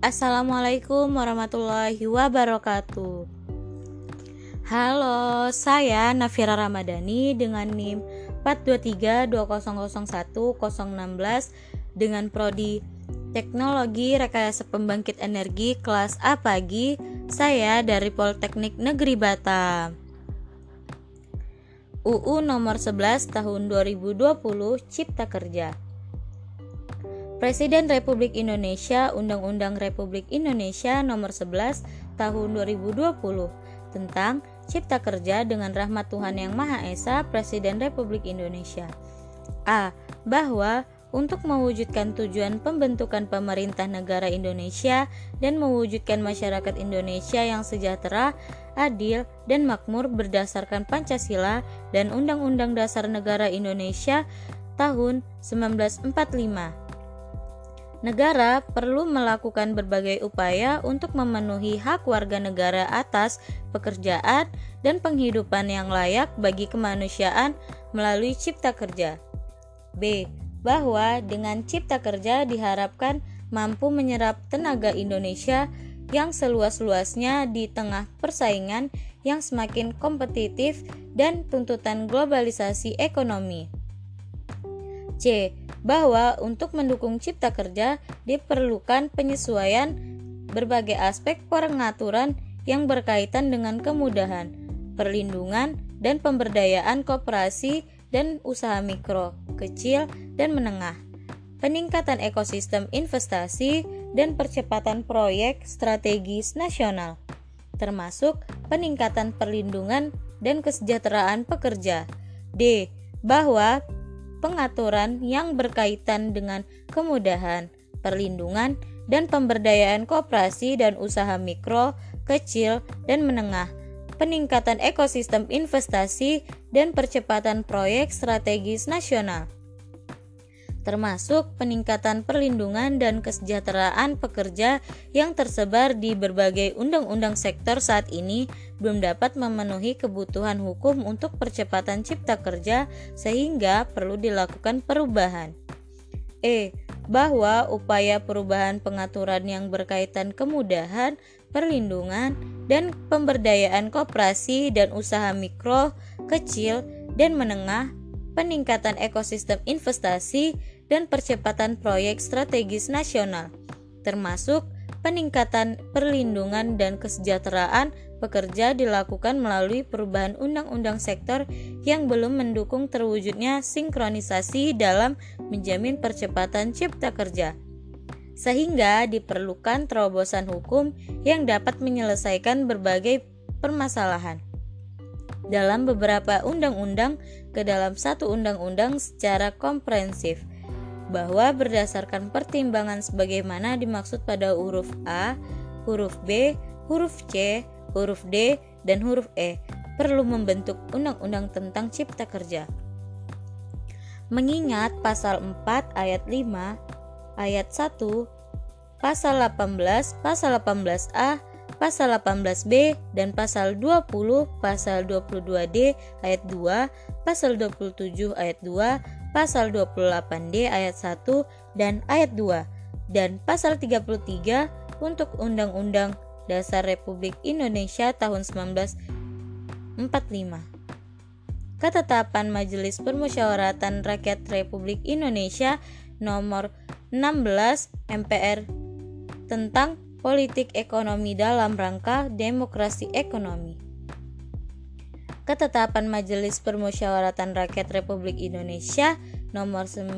Assalamualaikum warahmatullahi wabarakatuh. Halo, saya Nafira Ramadhani dengan NIM 4232001 dengan prodi Teknologi Rekayasa Pembangkit Energi kelas A pagi. Saya dari Politeknik Negeri Batam. UU nomor 11 tahun 2020 Cipta Kerja. Presiden Republik Indonesia Undang-Undang Republik Indonesia Nomor 11 Tahun 2020 tentang Cipta Kerja dengan rahmat Tuhan Yang Maha Esa Presiden Republik Indonesia. A. Bahwa untuk mewujudkan tujuan pembentukan pemerintah negara Indonesia dan mewujudkan masyarakat Indonesia yang sejahtera, adil, dan makmur berdasarkan Pancasila dan Undang-Undang Dasar Negara Indonesia tahun 1945 negara perlu melakukan berbagai upaya untuk memenuhi hak warga negara atas pekerjaan dan penghidupan yang layak bagi kemanusiaan melalui cipta kerja. B. Bahwa dengan cipta kerja diharapkan mampu menyerap tenaga Indonesia yang seluas-luasnya di tengah persaingan yang semakin kompetitif dan tuntutan globalisasi ekonomi. C bahwa untuk mendukung cipta kerja diperlukan penyesuaian berbagai aspek pengaturan yang berkaitan dengan kemudahan, perlindungan, dan pemberdayaan kooperasi dan usaha mikro, kecil, dan menengah, peningkatan ekosistem investasi, dan percepatan proyek strategis nasional, termasuk peningkatan perlindungan dan kesejahteraan pekerja. D. Bahwa pengaturan yang berkaitan dengan kemudahan, perlindungan, dan pemberdayaan kooperasi dan usaha mikro, kecil, dan menengah, peningkatan ekosistem investasi, dan percepatan proyek strategis nasional termasuk peningkatan perlindungan dan kesejahteraan pekerja yang tersebar di berbagai undang-undang sektor saat ini belum dapat memenuhi kebutuhan hukum untuk percepatan cipta kerja sehingga perlu dilakukan perubahan. E. Bahwa upaya perubahan pengaturan yang berkaitan kemudahan, perlindungan, dan pemberdayaan koperasi dan usaha mikro, kecil, dan menengah peningkatan ekosistem investasi, dan percepatan proyek strategis nasional, termasuk peningkatan perlindungan dan kesejahteraan pekerja dilakukan melalui perubahan undang-undang sektor yang belum mendukung terwujudnya sinkronisasi dalam menjamin percepatan cipta kerja. Sehingga diperlukan terobosan hukum yang dapat menyelesaikan berbagai permasalahan dalam beberapa undang-undang ke dalam satu undang-undang secara komprehensif bahwa berdasarkan pertimbangan sebagaimana dimaksud pada huruf A, huruf B, huruf C, huruf D, dan huruf E perlu membentuk undang-undang tentang cipta kerja. Mengingat pasal 4 ayat 5, ayat 1, pasal 18, pasal 18A, pasal 18B dan pasal 20, pasal 22D ayat 2, pasal 27 ayat 2, pasal 28D ayat 1 dan ayat 2 dan pasal 33 untuk Undang-Undang Dasar Republik Indonesia tahun 1945. Ketetapan Majelis Permusyawaratan Rakyat Republik Indonesia nomor 16 MPR tentang politik ekonomi dalam rangka demokrasi ekonomi. Ketetapan Majelis Permusyawaratan Rakyat Republik Indonesia nomor 9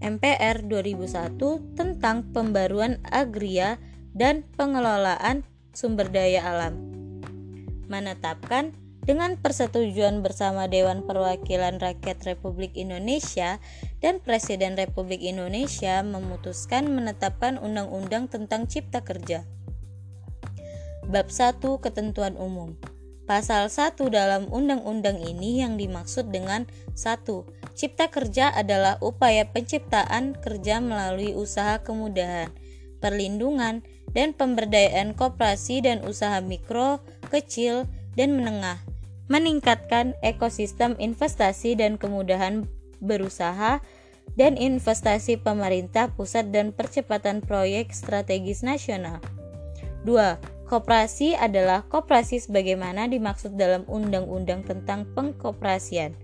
MPR 2001 tentang pembaruan agria dan pengelolaan sumber daya alam. Menetapkan dengan persetujuan bersama Dewan Perwakilan Rakyat Republik Indonesia dan Presiden Republik Indonesia memutuskan menetapkan undang-undang tentang cipta kerja. Bab 1 Ketentuan Umum Pasal 1 dalam undang-undang ini yang dimaksud dengan 1. Cipta kerja adalah upaya penciptaan kerja melalui usaha kemudahan, perlindungan, dan pemberdayaan koperasi dan usaha mikro, kecil, dan menengah meningkatkan ekosistem investasi dan kemudahan berusaha, dan investasi pemerintah pusat dan percepatan proyek strategis nasional. 2. Koperasi adalah koperasi sebagaimana dimaksud dalam Undang-Undang tentang Pengkoperasian.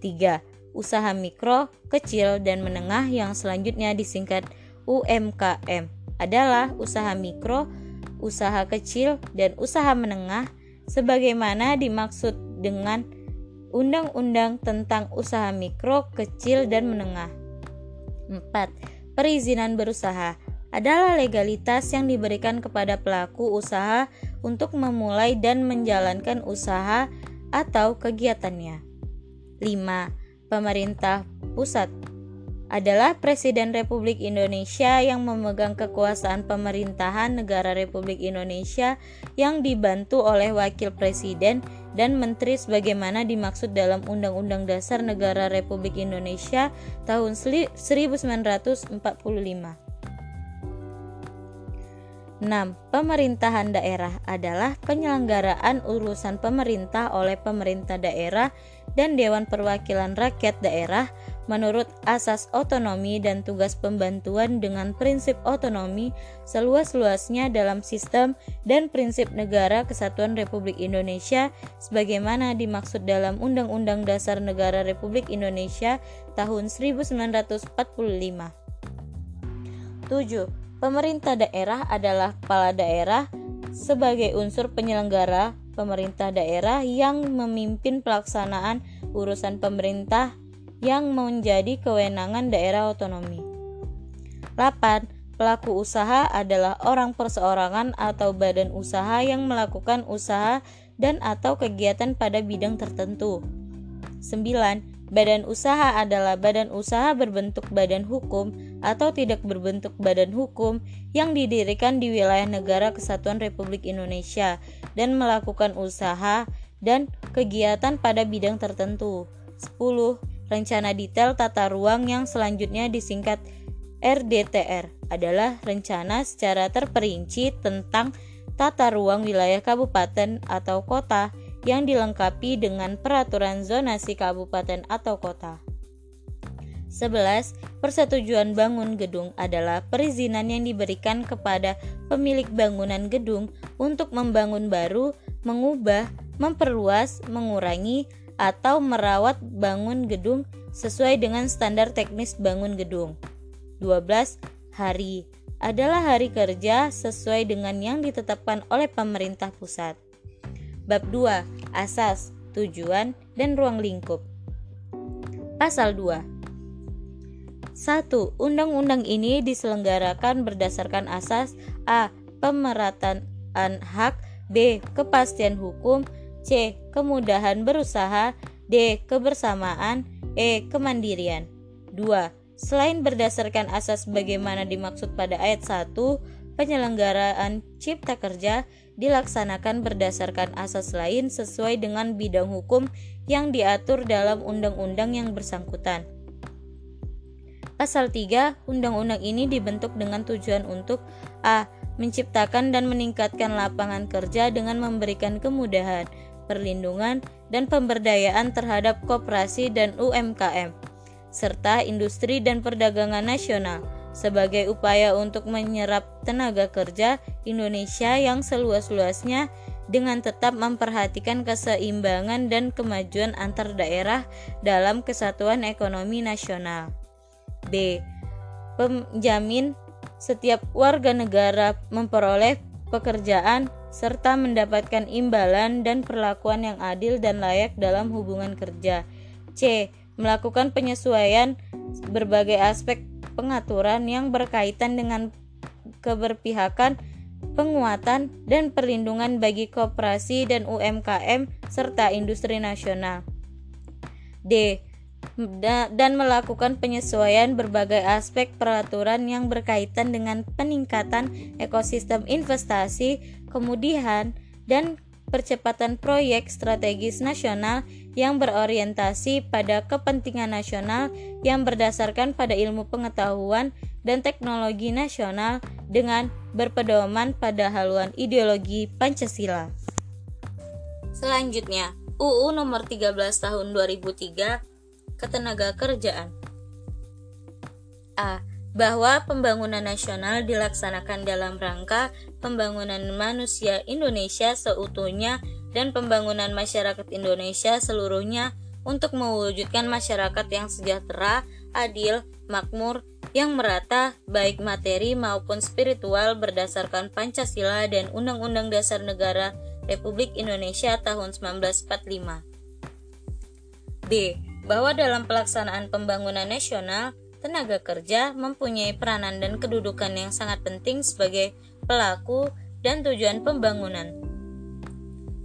3. Usaha mikro, kecil, dan menengah yang selanjutnya disingkat UMKM adalah usaha mikro, usaha kecil, dan usaha menengah sebagaimana dimaksud dengan Undang-Undang tentang Usaha Mikro, Kecil, dan Menengah. 4. Perizinan berusaha adalah legalitas yang diberikan kepada pelaku usaha untuk memulai dan menjalankan usaha atau kegiatannya. 5. Pemerintah pusat adalah Presiden Republik Indonesia yang memegang kekuasaan pemerintahan negara Republik Indonesia yang dibantu oleh Wakil Presiden dan Menteri sebagaimana dimaksud dalam Undang-Undang Dasar Negara Republik Indonesia tahun 1945. 6. Pemerintahan daerah adalah penyelenggaraan urusan pemerintah oleh pemerintah daerah dan Dewan Perwakilan Rakyat Daerah menurut asas otonomi dan tugas pembantuan dengan prinsip otonomi seluas-luasnya dalam sistem dan prinsip negara kesatuan Republik Indonesia sebagaimana dimaksud dalam Undang-Undang Dasar Negara Republik Indonesia tahun 1945. 7. Pemerintah daerah adalah kepala daerah sebagai unsur penyelenggara pemerintah daerah yang memimpin pelaksanaan urusan pemerintah yang menjadi kewenangan daerah otonomi. 8. Pelaku usaha adalah orang perseorangan atau badan usaha yang melakukan usaha dan atau kegiatan pada bidang tertentu. 9. Badan usaha adalah badan usaha berbentuk badan hukum atau tidak berbentuk badan hukum yang didirikan di wilayah negara kesatuan Republik Indonesia dan melakukan usaha dan kegiatan pada bidang tertentu. 10 Rencana detail tata ruang yang selanjutnya disingkat RDTR adalah rencana secara terperinci tentang tata ruang wilayah kabupaten atau kota yang dilengkapi dengan peraturan zonasi kabupaten atau kota. 11. Persetujuan bangun gedung adalah perizinan yang diberikan kepada pemilik bangunan gedung untuk membangun baru, mengubah, memperluas, mengurangi, atau merawat bangun gedung sesuai dengan standar teknis bangun gedung. 12. Hari adalah hari kerja sesuai dengan yang ditetapkan oleh pemerintah pusat. Bab 2. Asas, tujuan, dan ruang lingkup. Pasal 2. 1. Undang-undang ini diselenggarakan berdasarkan asas A. Pemerataan hak B. Kepastian hukum C. Kemudahan berusaha D. Kebersamaan E. Kemandirian 2. Selain berdasarkan asas bagaimana dimaksud pada ayat 1, penyelenggaraan cipta kerja dilaksanakan berdasarkan asas lain sesuai dengan bidang hukum yang diatur dalam undang-undang yang bersangkutan. Pasal 3, undang-undang ini dibentuk dengan tujuan untuk A. menciptakan dan meningkatkan lapangan kerja dengan memberikan kemudahan perlindungan, dan pemberdayaan terhadap koperasi dan UMKM, serta industri dan perdagangan nasional sebagai upaya untuk menyerap tenaga kerja Indonesia yang seluas-luasnya dengan tetap memperhatikan keseimbangan dan kemajuan antar daerah dalam kesatuan ekonomi nasional. B. Penjamin setiap warga negara memperoleh pekerjaan serta mendapatkan imbalan dan perlakuan yang adil dan layak dalam hubungan kerja. C. Melakukan penyesuaian berbagai aspek pengaturan yang berkaitan dengan keberpihakan, penguatan, dan perlindungan bagi koperasi dan UMKM serta industri nasional. D dan melakukan penyesuaian berbagai aspek peraturan yang berkaitan dengan peningkatan ekosistem investasi, kemudian dan percepatan proyek strategis nasional yang berorientasi pada kepentingan nasional yang berdasarkan pada ilmu pengetahuan dan teknologi nasional dengan berpedoman pada haluan ideologi Pancasila. Selanjutnya, UU nomor 13 tahun 2003 ketenaga kerjaan. A. Bahwa pembangunan nasional dilaksanakan dalam rangka pembangunan manusia Indonesia seutuhnya dan pembangunan masyarakat Indonesia seluruhnya untuk mewujudkan masyarakat yang sejahtera, adil, makmur, yang merata baik materi maupun spiritual berdasarkan Pancasila dan Undang-Undang Dasar Negara Republik Indonesia tahun 1945. B. Bahwa dalam pelaksanaan pembangunan nasional, tenaga kerja mempunyai peranan dan kedudukan yang sangat penting sebagai pelaku dan tujuan pembangunan.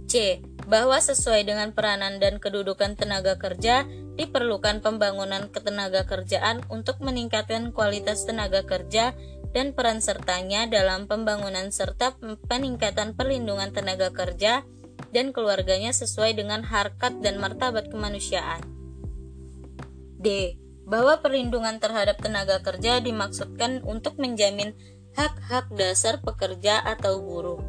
C. Bahwa sesuai dengan peranan dan kedudukan tenaga kerja, diperlukan pembangunan ketenaga kerjaan untuk meningkatkan kualitas tenaga kerja dan peran sertanya dalam pembangunan serta peningkatan perlindungan tenaga kerja dan keluarganya sesuai dengan harkat dan martabat kemanusiaan. D. Bahwa perlindungan terhadap tenaga kerja dimaksudkan untuk menjamin hak-hak dasar pekerja atau buruh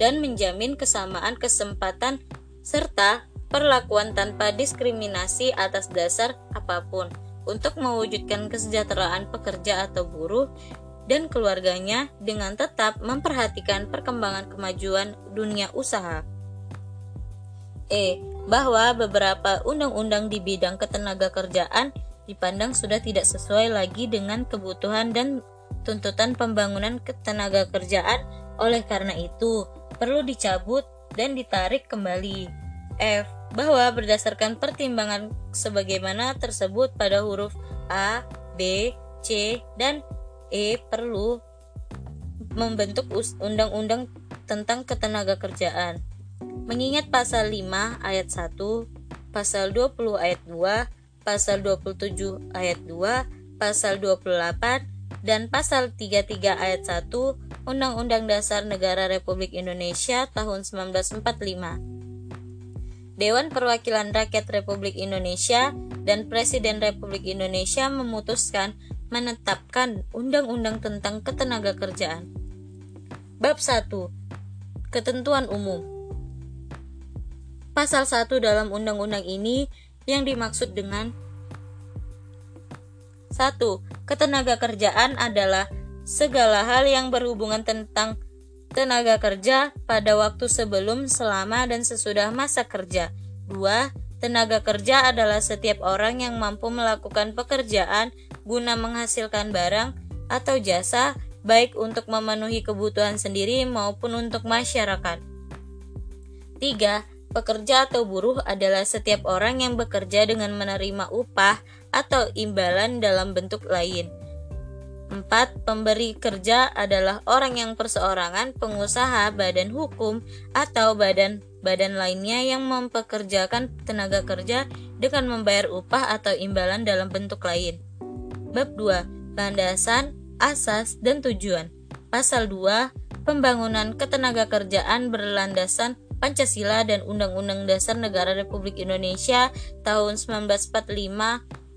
dan menjamin kesamaan kesempatan serta perlakuan tanpa diskriminasi atas dasar apa pun untuk mewujudkan kesejahteraan pekerja atau buruh dan keluarganya dengan tetap memperhatikan perkembangan kemajuan dunia usaha. E. Bahwa beberapa undang-undang di bidang ketenaga kerjaan dipandang sudah tidak sesuai lagi dengan kebutuhan dan tuntutan pembangunan ketenaga kerjaan oleh karena itu perlu dicabut dan ditarik kembali. F bahwa berdasarkan pertimbangan sebagaimana tersebut pada huruf A, B, C, dan E perlu membentuk undang-undang tentang ketenaga kerjaan. Mengingat pasal 5 ayat 1, pasal 20 ayat 2, pasal 27 ayat 2, pasal 28, dan pasal 33 ayat 1 Undang-Undang Dasar Negara Republik Indonesia tahun 1945. Dewan Perwakilan Rakyat Republik Indonesia dan Presiden Republik Indonesia memutuskan menetapkan undang-undang tentang ketenaga kerjaan. Bab 1. Ketentuan umum. Pasal 1 dalam undang-undang ini yang dimaksud dengan 1. Ketenaga kerjaan adalah segala hal yang berhubungan tentang tenaga kerja pada waktu sebelum, selama, dan sesudah masa kerja. 2. Tenaga kerja adalah setiap orang yang mampu melakukan pekerjaan guna menghasilkan barang atau jasa, baik untuk memenuhi kebutuhan sendiri maupun untuk masyarakat. 3. Pekerja atau buruh adalah setiap orang yang bekerja dengan menerima upah atau imbalan dalam bentuk lain. 4. Pemberi kerja adalah orang yang perseorangan, pengusaha, badan hukum, atau badan-badan lainnya yang mempekerjakan tenaga kerja dengan membayar upah atau imbalan dalam bentuk lain. Bab 2. Landasan, asas, dan tujuan. Pasal 2. Pembangunan ketenaga kerjaan berlandasan Pancasila dan Undang-Undang Dasar Negara Republik Indonesia tahun 1945.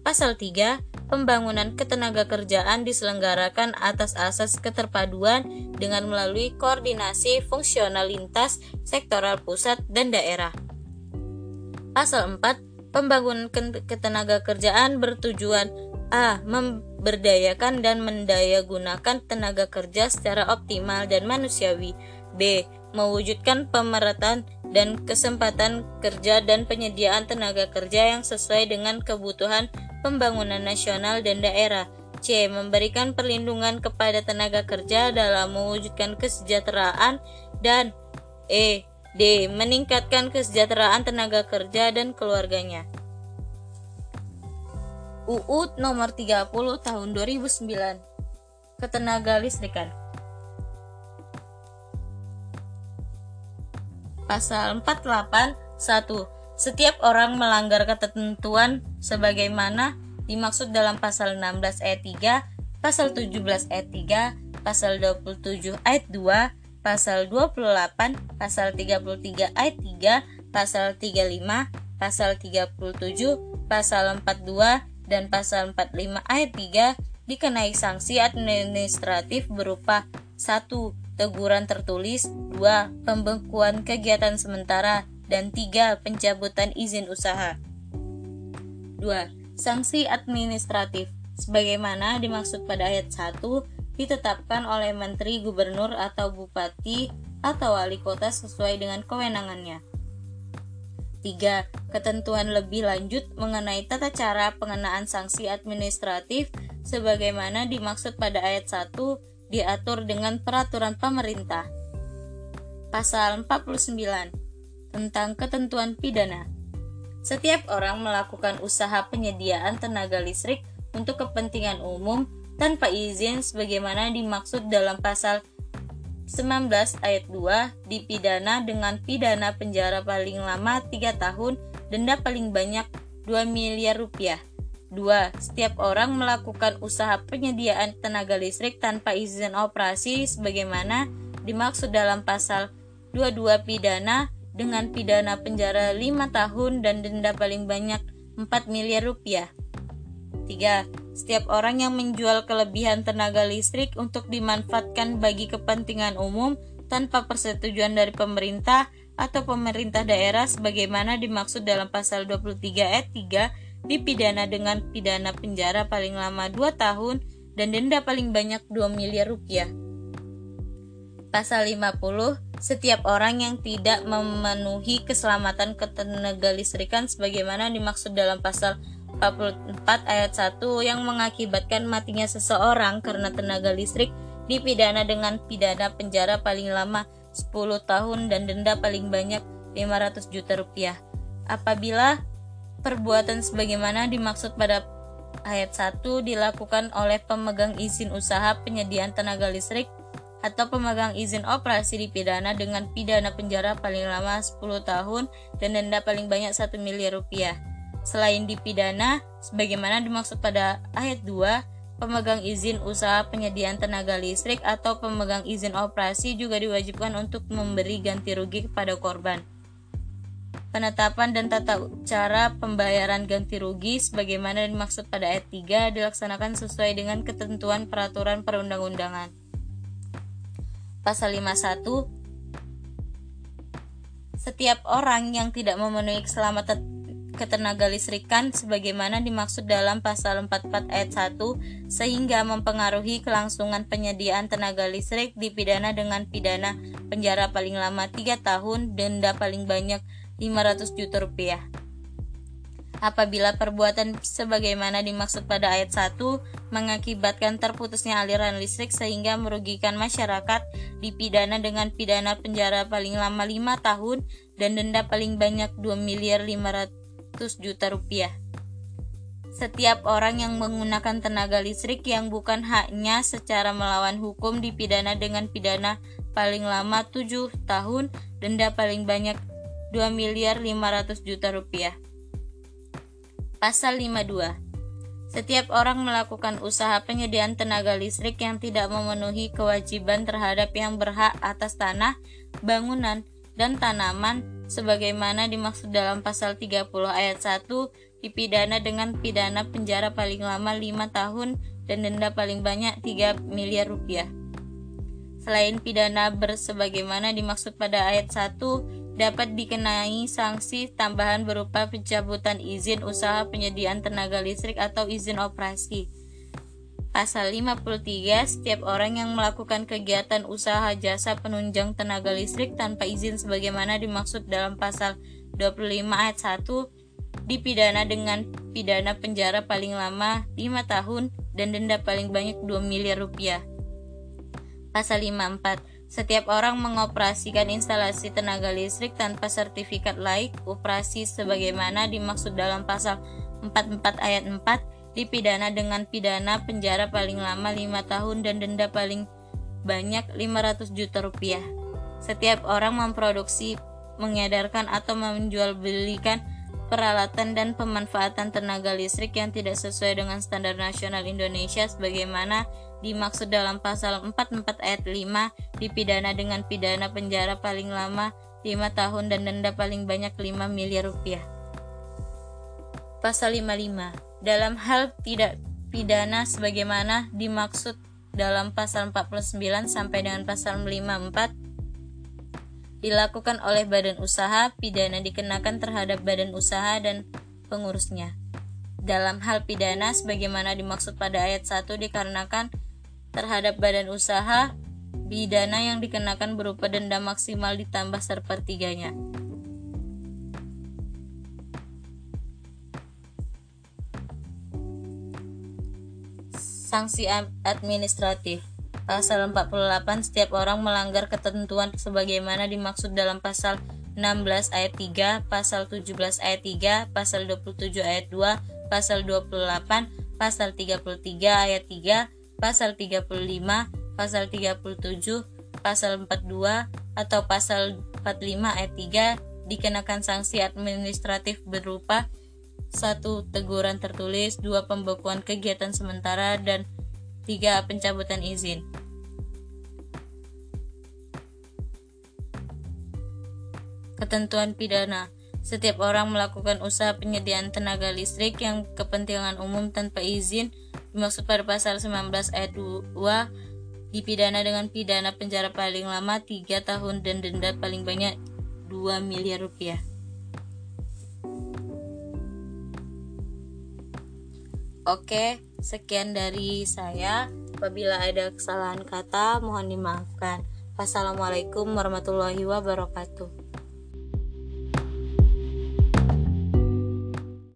Pasal 3 pembangunan ketenaga kerjaan diselenggarakan atas asas keterpaduan dengan melalui koordinasi fungsional lintas sektoral pusat dan daerah. Pasal 4. Pembangunan ketenaga kerjaan bertujuan A. Memberdayakan dan mendayagunakan tenaga kerja secara optimal dan manusiawi B. Mewujudkan pemerataan dan kesempatan kerja dan penyediaan tenaga kerja yang sesuai dengan kebutuhan pembangunan nasional dan daerah. C. Memberikan perlindungan kepada tenaga kerja dalam mewujudkan kesejahteraan dan E. D. Meningkatkan kesejahteraan tenaga kerja dan keluarganya. UU nomor 30 tahun 2009 Ketenaga listrikan Pasal 48 1 setiap orang melanggar ketentuan sebagaimana dimaksud dalam pasal 16 ayat 3, pasal 17 ayat 3, pasal 27 ayat 2, pasal 28, pasal 33 ayat 3, pasal 35, pasal 37, pasal 42, dan pasal 45 ayat 3 dikenai sanksi administratif berupa 1. Teguran tertulis 2. Pembekuan kegiatan sementara dan 3. Pencabutan izin usaha. 2. Sanksi administratif sebagaimana dimaksud pada ayat 1 ditetapkan oleh menteri, gubernur atau bupati atau wali kota sesuai dengan kewenangannya. 3. Ketentuan lebih lanjut mengenai tata cara pengenaan sanksi administratif sebagaimana dimaksud pada ayat 1 diatur dengan peraturan pemerintah. Pasal 49 tentang ketentuan pidana. Setiap orang melakukan usaha penyediaan tenaga listrik untuk kepentingan umum tanpa izin sebagaimana dimaksud dalam pasal 19 ayat 2 dipidana dengan pidana penjara paling lama 3 tahun, denda paling banyak 2 miliar rupiah. 2. Setiap orang melakukan usaha penyediaan tenaga listrik tanpa izin operasi sebagaimana dimaksud dalam pasal 22 pidana dengan pidana penjara 5 tahun dan denda paling banyak 4 miliar rupiah. 3 setiap orang yang menjual kelebihan tenaga listrik untuk dimanfaatkan bagi kepentingan umum tanpa persetujuan dari pemerintah atau pemerintah daerah sebagaimana dimaksud dalam pasal 23 ayat 3 dipidana dengan pidana penjara paling lama 2 tahun dan denda paling banyak 2 miliar rupiah. Pasal 50, setiap orang yang tidak memenuhi keselamatan ketenaga listrikan sebagaimana dimaksud dalam pasal 44 ayat 1 yang mengakibatkan matinya seseorang karena tenaga listrik dipidana dengan pidana penjara paling lama 10 tahun dan denda paling banyak 500 juta rupiah. Apabila perbuatan sebagaimana dimaksud pada ayat 1 dilakukan oleh pemegang izin usaha penyediaan tenaga listrik atau pemegang izin operasi dipidana dengan pidana penjara paling lama 10 tahun dan denda paling banyak 1 miliar rupiah. Selain dipidana, sebagaimana dimaksud pada ayat 2, pemegang izin usaha penyediaan tenaga listrik atau pemegang izin operasi juga diwajibkan untuk memberi ganti rugi kepada korban. Penetapan dan tata cara pembayaran ganti rugi sebagaimana dimaksud pada ayat 3 dilaksanakan sesuai dengan ketentuan peraturan perundang-undangan. Pasal 51 Setiap orang yang tidak memenuhi keselamatan ketenaga listrikan sebagaimana dimaksud dalam pasal 44 ayat 1 sehingga mempengaruhi kelangsungan penyediaan tenaga listrik dipidana dengan pidana penjara paling lama 3 tahun denda paling banyak 500 juta rupiah. Apabila perbuatan sebagaimana dimaksud pada ayat 1 mengakibatkan terputusnya aliran listrik sehingga merugikan masyarakat dipidana dengan pidana penjara paling lama 5 tahun dan denda paling banyak 2 miliar 500 juta rupiah. Setiap orang yang menggunakan tenaga listrik yang bukan haknya secara melawan hukum dipidana dengan pidana paling lama 7 tahun, denda paling banyak 2 miliar 500 juta rupiah. Pasal 52 setiap orang melakukan usaha penyediaan tenaga listrik yang tidak memenuhi kewajiban terhadap yang berhak atas tanah, bangunan, dan tanaman sebagaimana dimaksud dalam pasal 30 ayat 1 dipidana dengan pidana penjara paling lama 5 tahun dan denda paling banyak 3 miliar rupiah. Selain pidana bersebagaimana dimaksud pada ayat 1 dapat dikenai sanksi tambahan berupa pencabutan izin usaha penyediaan tenaga listrik atau izin operasi Pasal 53, setiap orang yang melakukan kegiatan usaha jasa penunjang tenaga listrik tanpa izin sebagaimana dimaksud dalam pasal 25 ayat 1 dipidana dengan pidana penjara paling lama 5 tahun dan denda paling banyak 2 miliar rupiah. Pasal 54 setiap orang mengoperasikan instalasi tenaga listrik tanpa sertifikat laik operasi sebagaimana dimaksud dalam pasal 44 ayat 4 dipidana dengan pidana penjara paling lama 5 tahun dan denda paling banyak 500 juta rupiah. Setiap orang memproduksi, mengedarkan atau menjual belikan peralatan dan pemanfaatan tenaga listrik yang tidak sesuai dengan standar nasional Indonesia sebagaimana dimaksud dalam pasal 44 ayat 5 dipidana dengan pidana penjara paling lama 5 tahun dan denda paling banyak 5 miliar rupiah. Pasal 55 dalam hal tidak pidana sebagaimana dimaksud dalam pasal 49 sampai dengan pasal 54 dilakukan oleh badan usaha, pidana dikenakan terhadap badan usaha dan pengurusnya. dalam hal pidana sebagaimana dimaksud pada ayat 1 dikarenakan terhadap badan usaha pidana yang dikenakan berupa denda maksimal ditambah sepertiganya. Sanksi administratif Pasal 48 setiap orang melanggar ketentuan sebagaimana dimaksud dalam pasal 16 ayat 3, pasal 17 ayat 3, pasal 27 ayat 2, pasal 28, pasal 33 ayat 3, pasal 35, pasal 37, pasal 42 atau pasal 45 ayat 3 dikenakan sanksi administratif berupa satu teguran tertulis, dua pembekuan kegiatan sementara dan 3. Pencabutan izin Ketentuan pidana Setiap orang melakukan usaha penyediaan tenaga listrik yang kepentingan umum tanpa izin dimaksud pada pasal 19 ayat 2 dipidana dengan pidana penjara paling lama 3 tahun dan denda paling banyak 2 miliar rupiah. Oke, sekian dari saya. Apabila ada kesalahan kata, mohon dimaafkan. Wassalamualaikum warahmatullahi wabarakatuh.